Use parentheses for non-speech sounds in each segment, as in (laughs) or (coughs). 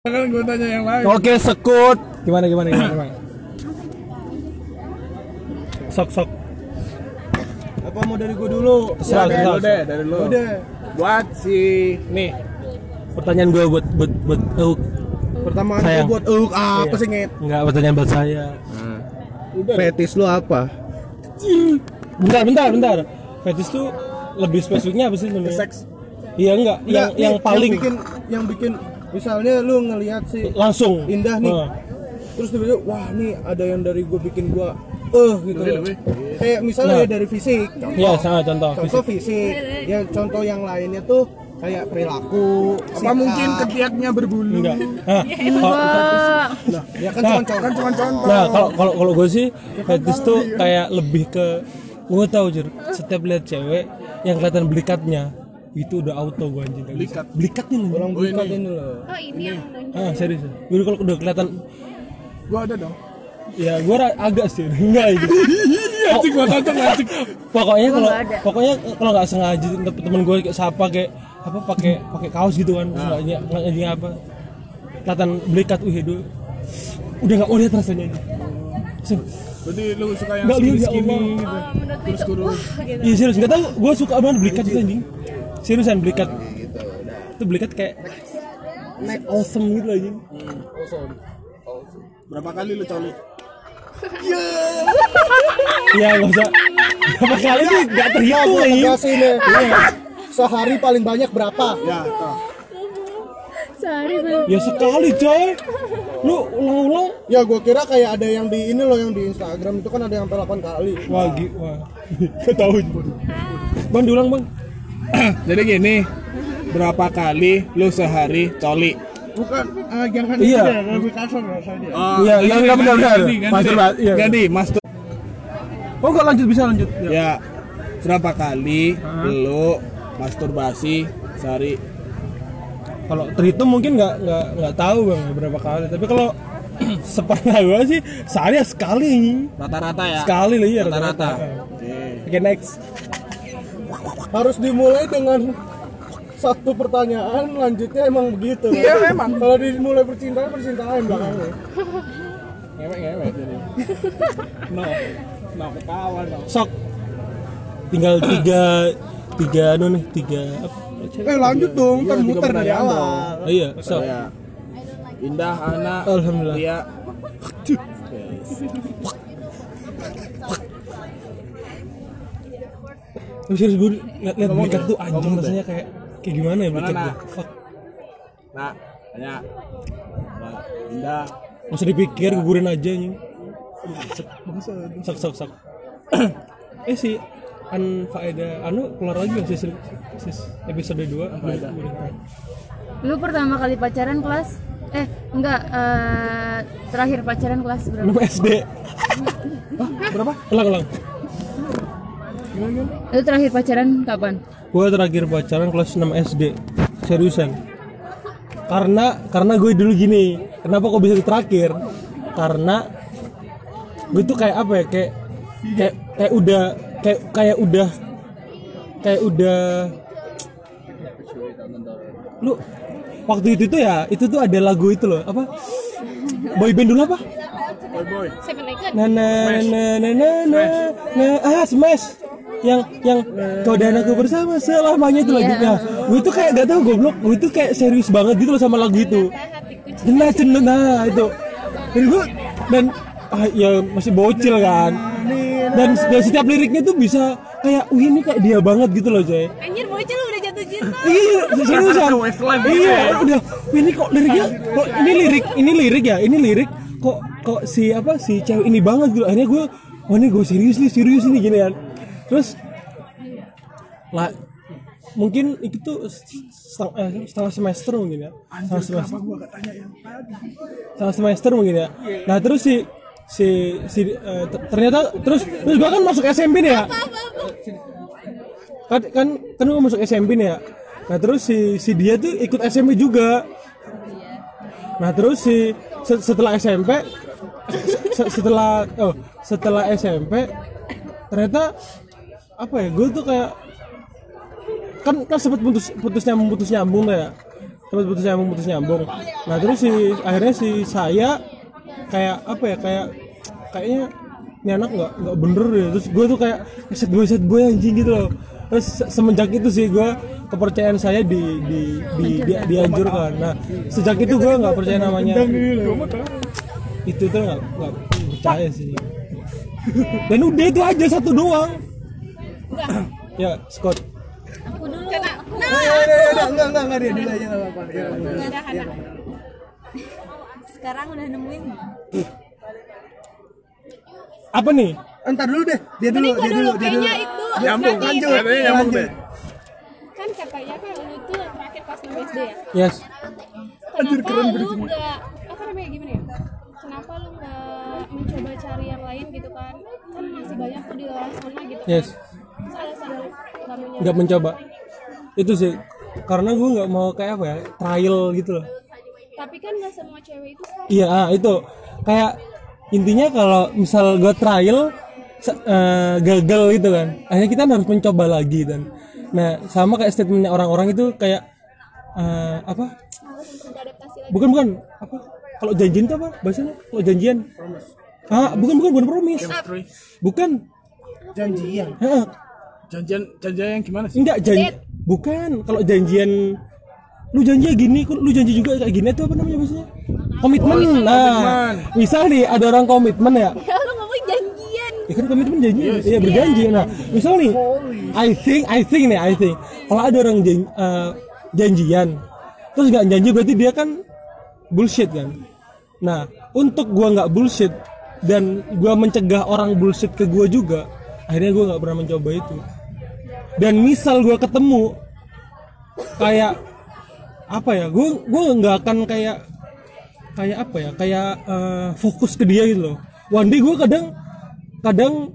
kan gue tanya yang lain Oke, sekut. Gimana gimana gimana? gimana? Sok sok. Apa mau dari gue dulu? Terserah, dari terserah. lu deh dari lu Udah. buat si Nih. Pertanyaan gue buat buat buat uh, Pertama gue buat uh, apa Iya. sih ngit? Enggak pertanyaan buat saya. Fetis lu apa? Bentar, bentar, bentar. Fetis tuh lebih spesifiknya apa sih sebenarnya? Seks. Iya enggak, yang Enggak, yang nih, paling bikin yang bikin misalnya lu ngelihat sih langsung indah nih. Heeh. Terus tiba-tiba wah nih ada yang dari gue bikin gua eh gitu. Lebih, loh. lebih. Kayak misalnya Nah. ya dari fisik. Iya, sangat contoh. Contoh fisik. Ya contoh yang lainnya tuh kayak perilaku. apa sikap. mungkin ketiaknya berbulu Enggak. (laughs) Nah, kalau- Nah, ya kan Nah. cuma contoh. kan cuma contoh Nah, kalau kalau kalau gue sih fetis tuh kayak lebih ke gue tahu jur setiap lihat cewek yang kelihatan belikatnya itu udah auto gue anjing. Bisa. Belikat? belikatnya nih Orang Oh, bukan ini. ini loh. Oh ini yang ah serius. Gue kalau udah kelihatan gue ada dong. Ya gue agak sih. (laughs) Enggak itu anjing gue cocok anjing. Pokoknya kalau pokoknya kalau nggak sengaja tem- temen gue kayak siapa kayak apa pakai pakai kaos gitu kan. Terus nggak ngajing apa. Kelihatan belikat uh itu udah nggak mau lihat rasanya berarti lu suka yang ya skinny Allah. gitu. Oh, terus itu kurus. wah gitu. Iya serius, gak tau gue suka banget belikat gitu anjing Seriusan belikat Itu belikat kayak Like awesome gitu anjing berapa kali lu coli Iya gak usah. Berapa kali nih gak terhitung tegasin nih. Sehari paling banyak berapa? ya toh Sehari. Ya sekali coy. Lu ulang-ulang. Ya gua kira kayak ada yang di ini loh yang di Instagram. Itu kan ada yang sampai 8 kali. Wah gi- wah. (laughs) Gak tau Bang diulang bang (clears throat) jadi gini berapa kali lu sehari coli Bukan, ah, jangan Iya. lebih kasar rasanya. Oh, Iya, iya, iya, benar, benar. ganti, ganti, Master, deh. iya. ganti master Oh gak lanjut bisa lanjut ya. ya berapa kali lu masturbasi sehari Kalau terhitung mungkin gak, nggak nggak tahu bang berapa kali Tapi kalau (clears throat) sepernah gue sih sehari ya sekali rata-rata ya Sekali lah iya rata-rata Oke Oke next Harus dimulai dengan satu pertanyaan, lanjutnya emang begitu. Iya, emang. Kalau dimulai percintaan, percintaan belakangnya. ngewek ngewek jadi. No no ketawa no sok. Tinggal tiga tiga anu nih tiga apa? Eh lanjut dong, kan Iya, muter dari awal. oh, iya sok. Ya indah anak Alhamdulillah. Ria Tapi serius gue liat, liat Ngomong belikat tuh anjing rasanya kayak kayak gimana ya belikat Nak? fuck. Nah tanya. Nah, indah. Nggak usah dipikir gugurin aja anjing. Sok sok sok. (clears throat) Eh si an faeda anu keluar lagi nggak sis, sis episode 2 Faedah. Lu pertama kali pacaran kelas? Eh enggak eh, terakhir pacaran kelas berapa? 6 SD berapa? Ulang ulang Lu terakhir pacaran kapan? gue terakhir pacaran kelas 6 SD seriusan. Karena karena gue dulu gini. Kenapa kok bisa terakhir? Karena gue tuh kayak apa ya? Kayak kayak kayak udah kayak kayak udah kayak udah lu waktu itu tuh ya itu tuh ada lagu itu loh. Apa? Boy band dulu apa? Boy boy. Na na na na na na ah smash yang yang kau dan aku bersama selamanya itu lagunya gue itu kayak gak tau goblok. Gue itu kayak serius banget gitu loh sama lagu itu. Nah cendet nah itu. Dan gue dan ah, ya masih bocil kan. Dan, dan setiap liriknya tuh bisa kayak wih ini kayak dia banget gitu loh coy Anjir bocil udah jatuh cinta. iya seriusan. Iya udah. Ini kok liriknya kok ini lirik ini lirik ya ini lirik kok kok si apa si cewek ini banget gitu akhirnya gue wah ini gue serius nih serius nih gini kan terus lah mungkin itu tuh setengah, eh, setengah semester mungkin ya. Setengah semester. setengah semester mungkin ya. Nah terus si si si ter- ternyata terus terus gua kan masuk SMP nih ya. Kan kan kan gua masuk SMP nih ya. Nah terus si si dia tuh ikut SMP juga. Nah terus si se- setelah SMP se- setelah oh setelah SMP ternyata apa ya gue tuh kayak kan kan sempat putus putus nyambung putus nyambung ya. Sempat putus nyambung putus nyambung. Nah terus si akhirnya si saya kayak apa ya kayak kayaknya ini anak nggak nggak bener ya terus gue tuh kayak set boy set boy anjing gitu loh. Terus se- semenjak itu sih gue kepercayaan saya di di di, di dianjurkan. Nah sejak itu gue nggak percaya namanya. Itu tuh nggak percaya sih. Dan udah itu aja satu doang ya Scott Aku dulu. Udah, udah, enggak, enggak, enggak, dia dulu aja enggak apa-apa. Ya, Udah, Hana. Sekarang udah nemuin. apa nih Entar dulu deh, dia dulu, dia dulu, dia dulu. kayaknya itu. Nyambung. Lanjut, lanjut. Kan katanya kan lu tuh terakhir kelas 6 SD ya. yes Kenapa lu nggak apa namanya gimana ya? Kenapa lu nggak mencoba cari yang lain gitu kan? Kan masih banyak tuh di luar sana gitu. Yes. Kan. Nggak mencoba. itu sih. Karena gue nggak mau kayak apa ya trial gitu loh. Tapi kan nggak semua cewek itu sama. iya ah, itu. Kayak intinya kalau misal gue trial eh, gagal gitu kan akhirnya kita harus mencoba lagi dan nah sama kayak statementnya orang-orang itu kayak eh, apa? Harus untuk beradaptasi lagi. bukan bukan. Apa? Kalau janjian itu apa? Bahasanya? Kalau janjian. Ah bukan bukan bukan promise. Bukan. Janjian. Janjian janjian yang gimana sih? enggak janji bukan. Kalau janjian lu janji gini kok lu janji juga kayak gini itu apa namanya biasanya komitmen. Nah misal nih ada orang komitmen ya. (laughs) Ya lu ngomong janjian. ya kan komitmen janji. Ya berjanji. Nah misal nih I think I think nih I think. Kalau ada orang jan- eh, janjian terus nggak janji berarti dia kan bullshit kan? Nah untuk gua nggak bullshit dan gua mencegah orang bullshit ke gua juga akhirnya gua nggak pernah mencoba itu dan misal gua ketemu kayak apa ya gue gue nggak akan kayak kayak apa ya kayak eh, fokus ke dia gitu loh one day gue kadang kadang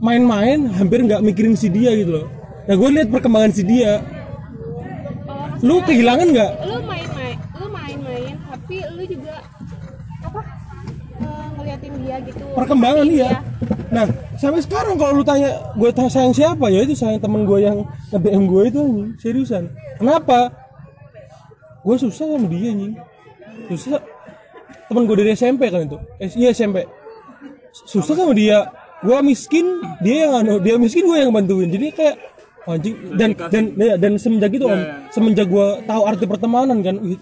main-main hampir nggak mikirin si dia gitu loh nah gue lihat perkembangan si dia Oh, lu kehilangan nggak lu main-main, lu main-main, tapi lu juga apa? eh, ngeliatin dia gitu. perkembangan iya nah sampai sekarang kalau lu tanya gue tanya sayang siapa? Ya itu sayang temen gue yang nge DM gue itu anjing. Seriusan. Kenapa? Gue susah sama dia anjing. Susah. Temen gue dari SMP kan itu. Eh, iya SMP susah sama dia. Gue miskin dia yang anu dia miskin gue yang bantuin. Jadi kayak anjing dan dan ya, dan semenjak itu om semenjak gue tahu arti pertemanan kan wih,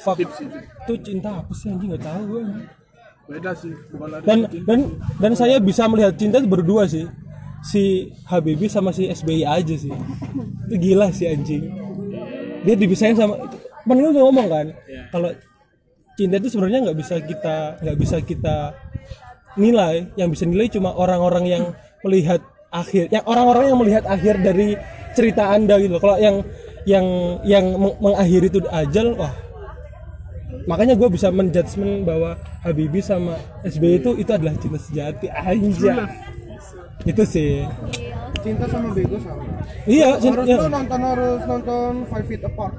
fuck. itu. Cinta apa sih anjing? Nggak tahu gue Beda sih, bukan ada dan dan dan saya bisa melihat cinta berdua sih. Si Habibie sama si SBY aja sih. Itu gila sih anjing. Dia dipisahin sama temen lu udah ngomong kan? Kalau cinta itu sebenarnya nggak bisa kita nggak bisa kita nilai. Yang bisa nilai cuma orang-orang yang melihat akhir yang orang-orang yang melihat akhir dari cerita anda gitu kalau yang yang yang meng- mengakhiri itu ajal wah makanya gue bisa menjudgment bahwa Habibie sama SBY itu itu adalah cinta sejati anjay. Itu sih. Cinta sama bego sama. iya Harus cinta lu nonton harus nonton Five Feet Apart.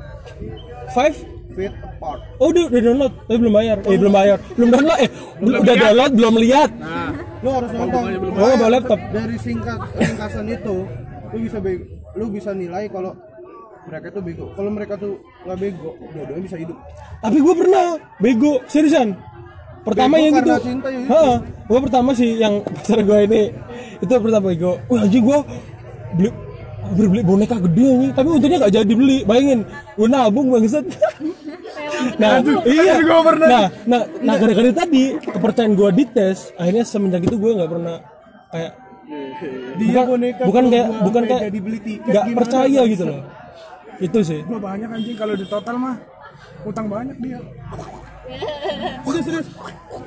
five? Feet Apart. oh udah, udah download tapi belum bayar. Eh belum bayar. Belum download eh belum udah download belum lihat. Nah, Lu harus nonton. Oh, bawa laptop. Dari singkat ringkasan itu, lu bisa bego, lu bisa nilai kalau mereka tuh bego. Kalau mereka tuh nggak bego, dua-duanya bisa hidup. tapi gue pernah bego seriusan. Pertama Bego yang itu cinta ya. Itu. Heeh. gue pertama sih yang (laughs) pacar gue ini itu pertama bego. Wah anjing gue beli hampir beli boneka gede anjing. Tapi untungnya gak jadi beli bayangin. Gue nabung bangsat. Nah iya. Nah nah nah gara-gara tadi kepercayaan gue dites akhirnya semenjak itu gue nggak pernah kayak Dia bukan boneka bukan kayak gua bukan kayak tiket nggak percaya gitu loh itu sih gua banyak anjing kalau di total mah utang banyak dia. Udah serius.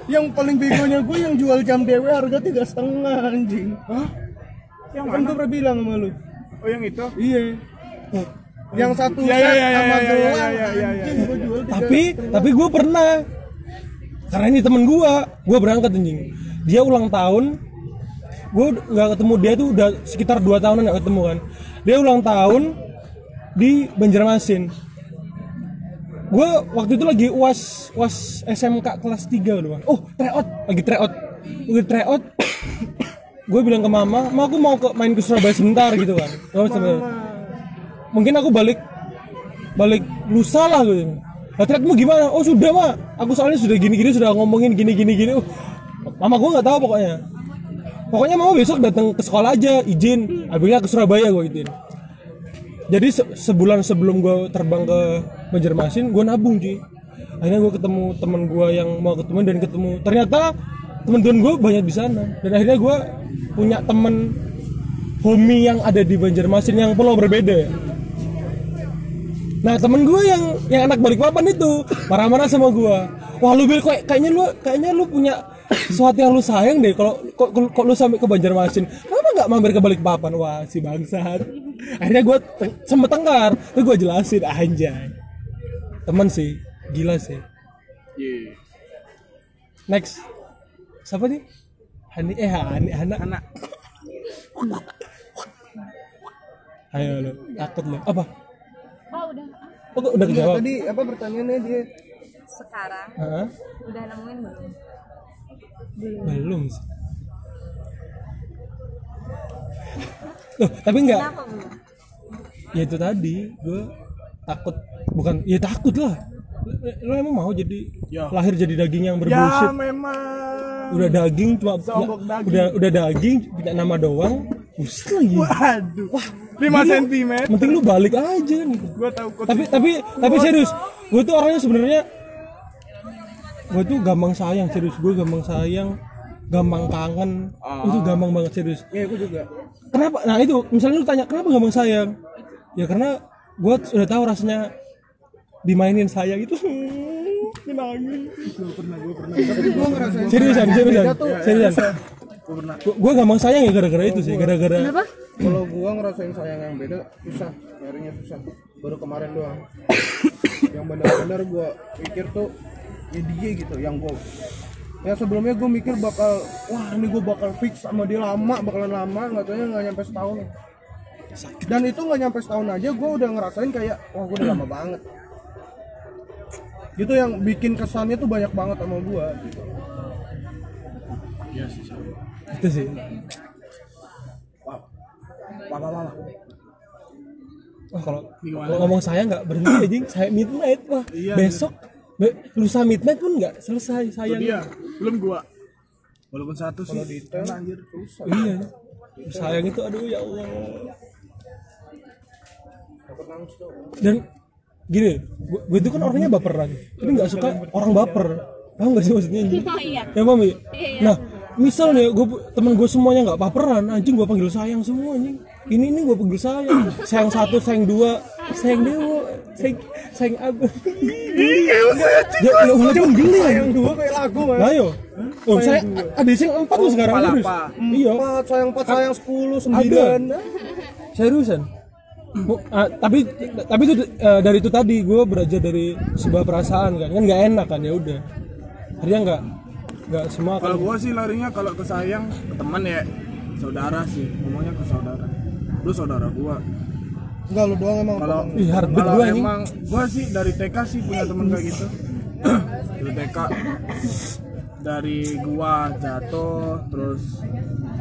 Yang paling begonya gue yang jual jam dewe harga tiga setengah anjing. Hah? Yang Kan gue pernah bilang sama lu. Oh yang itu? Iya. Yang satu Iya, set iya, iya, sama iya, iya, gelang iya, iya, iya, anjing gue jual tapi tapi gue pernah karena ini temen gue gue berangkat anjing dia ulang tahun gue nggak ketemu dia tuh udah sekitar 2 tahunan nggak ketemu kan dia ulang tahun di Banjarmasin gue waktu itu lagi uas uas SMK kelas 3 udah Bang. oh tryout lagi tryout lagi tryout (coughs) gue bilang ke mama ma aku mau ke main ke Surabaya sebentar gitu kan sebentar. mungkin aku balik balik lusa lah gitu lah trackmu gimana? Oh sudah mak aku soalnya sudah gini gini sudah ngomongin gini gini. Gini oh, mama gue nggak tahu pokoknya. Pokoknya mama besok datang ke sekolah aja izin. Akhirnya ke Surabaya gue izin jadi se- sebulan sebelum gue terbang ke Banjarmasin gue nabung cuy akhirnya gue ketemu teman gue yang mau ketemu dan ketemu ternyata teman-teman gue banyak di sana dan akhirnya gue punya temen homie yang ada di Banjarmasin yang pulau berbeda Nah temen gue yang yang anak Balikpapan itu marah-marah sama gue. Wah lu Bil kayaknya lu kayaknya lu punya sesuatu yang lu sayang deh kalau kok lu sampai ke Banjarmasin. Kenapa nggak mampir ke Balikpapan? Wah si bangsat. Akhirnya gue te- sempet tengkar, terus gue jelasin anjay. Temen sih, gila sih. Iya. Next, siapa nih? Hani eh Hani Hana. Hana. Ayo lo, takut lo. Apa? oh udah Oh, udah kejawab? tadi apa pertanyaannya dia Sekarang Hah? udah nemuin belum? Belum sih. Loh, tapi enggak. Kenapa? Ya itu tadi, gue takut bukan ya takut lah. Lo emang mau jadi Ya. lahir jadi daging yang Ya berbullshit? memang. udah daging cuma punya- daging. udah udah daging punya nama doang. Buset lagi. Waduh. 5 cm. Penting lu balik aja nih. Gua tahu kok. Tapi tapi tapi serius, gue tuh orangnya sebenarnya gue tuh gampang sayang serius gue gampang sayang gampang kangen itu gampang banget serius ya aku juga kenapa? Nah itu. Misalnya lu tanya kenapa gampang sayang ya karena gue sudah tahu rasanya dimainin sayang itu nangis gue ngerasain seriusan seriusan Beda tuh. seriusan. Gue gampang sayang ya gara-gara itu sih gara-gara Kenapa? kalau gua ngerasain sayang yang beda susah. Nyarinya susah. Baru kemarin doang. (coughs) Yang benar-benar gua pikir tuh ya dia gitu yang gua yang sebelumnya gua mikir bakal wah ini gua bakal fix sama dia lama bakalan lama nggak taunya nggak nyampe setahun. Dan itu nggak nyampe setahun aja gua udah ngerasain kayak wah gua udah lama banget. Gitu yang bikin kesannya tuh banyak banget sama gua gitu. itu sih. Wah wah wah, wah. Wah. Kalau ngomong sayang nggak berhenti anjing. Saya midnight wah. Besok be- lusa midnight pun nggak selesai sayang. dia. Belum gua. Walaupun satu sih. kalau detail anjir. susah iya. Sayang itu aduh ya Allah. Dan gini gue itu kan orangnya baperan tapi nggak suka orang baper. Paham gak sih maksudnya? (laughs) Oh iya. Ya mami nah misal nih gue teman gue semuanya nggak baperan anjing gue panggil sayang semua anjing ini ini gue panggil sayang sayang satu sayang dua. Sayang dewa sayang sayang aku. Ya ya udah pun geli. Yang dua kayak lagu ya Lah yo. Oh, saya ada yang empat tuh sekarang serius. Iya. empat sayang empat sayang sepuluh sembilan. Seriusan. Tapi tapi itu eh, dari itu tadi gue belajar dari sebuah perasaan kan. Kan nggak enak kan. Ya udah. Akhirnya nggak nggak semua kan. Kalau gua sih larinya kalau ke sayang ke teman ya. Saudara sih. Ngomongnya ke saudara. Lu saudara gua. enggak lu doang emang Kalau Ih, hard kalau emang gua sih dari TK sih punya teman kayak gitu. (coughs) dari TK dari gua jatuh terus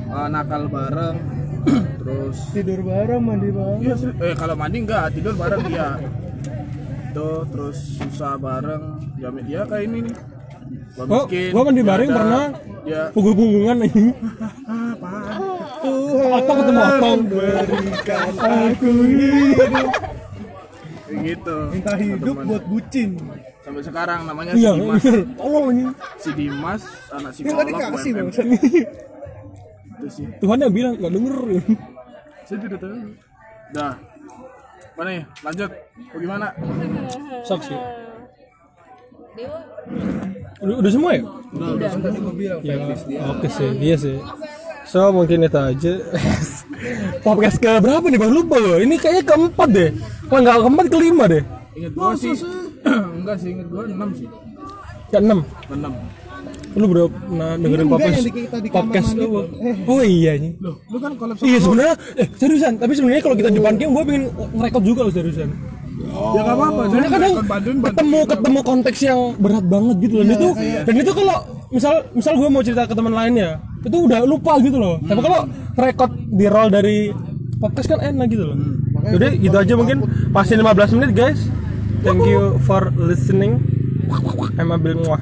eh, nakal bareng (coughs) terus tidur bareng mandi bareng Iya, eh kalau mandi enggak, tidur bareng dia. Tuh, terus susah bareng. Ya dia kayak ini nih. Gua Oh, miskin. gua mandi bareng pernah. Ya, punggung-punggungan anjing (laughs) otong ketemu otong berikan aku hidup gitu. minta hidup buat bucin Sampai sekarang namanya iya si Dimas. bener tolong anjing Si Dimas anak ya dikasih UMM. bang Itu sih. Tuhan yang bilang nggak denger Saya tidak tahu. Dah. Mana nih? Lanjut. Bagaimana? sok sih udah, udah semua ya tadi gue bilang Ya, oke sih, iya sih. So mungkin itu aja. (laughs) Podcast ke berapa nih bang? Lupa loh. Ini kayaknya keempat deh. Kalau nggak keempat kelima deh. Ingat gua sih. (clears throat) Enggak sih, ingat gua 6 sih. Ke enam. 6. Lu bro pernah dengerin podcast podcast lu? tuh. Oh iya nih. Loh, lu kan kalau Iya sebenarnya, eh seriusan. Tapi sebenarnya kalau kita di depan game, gue pengen ngerekod juga loh seriusan. Ya enggak apa-apa. Soalnya kadang Bantuin bantuin. ketemu ketemu konteks yang berat banget gitu loh. Dan itu dan itu kalau misal misal gue mau cerita ke teman lainnya, itu udah lupa gitu loh. Tapi kalau record di roll dari podcast kan enak gitu loh. Jadi gitu aja mungkin. pasti 15 menit guys. thank you for listening. I'm Abil Muah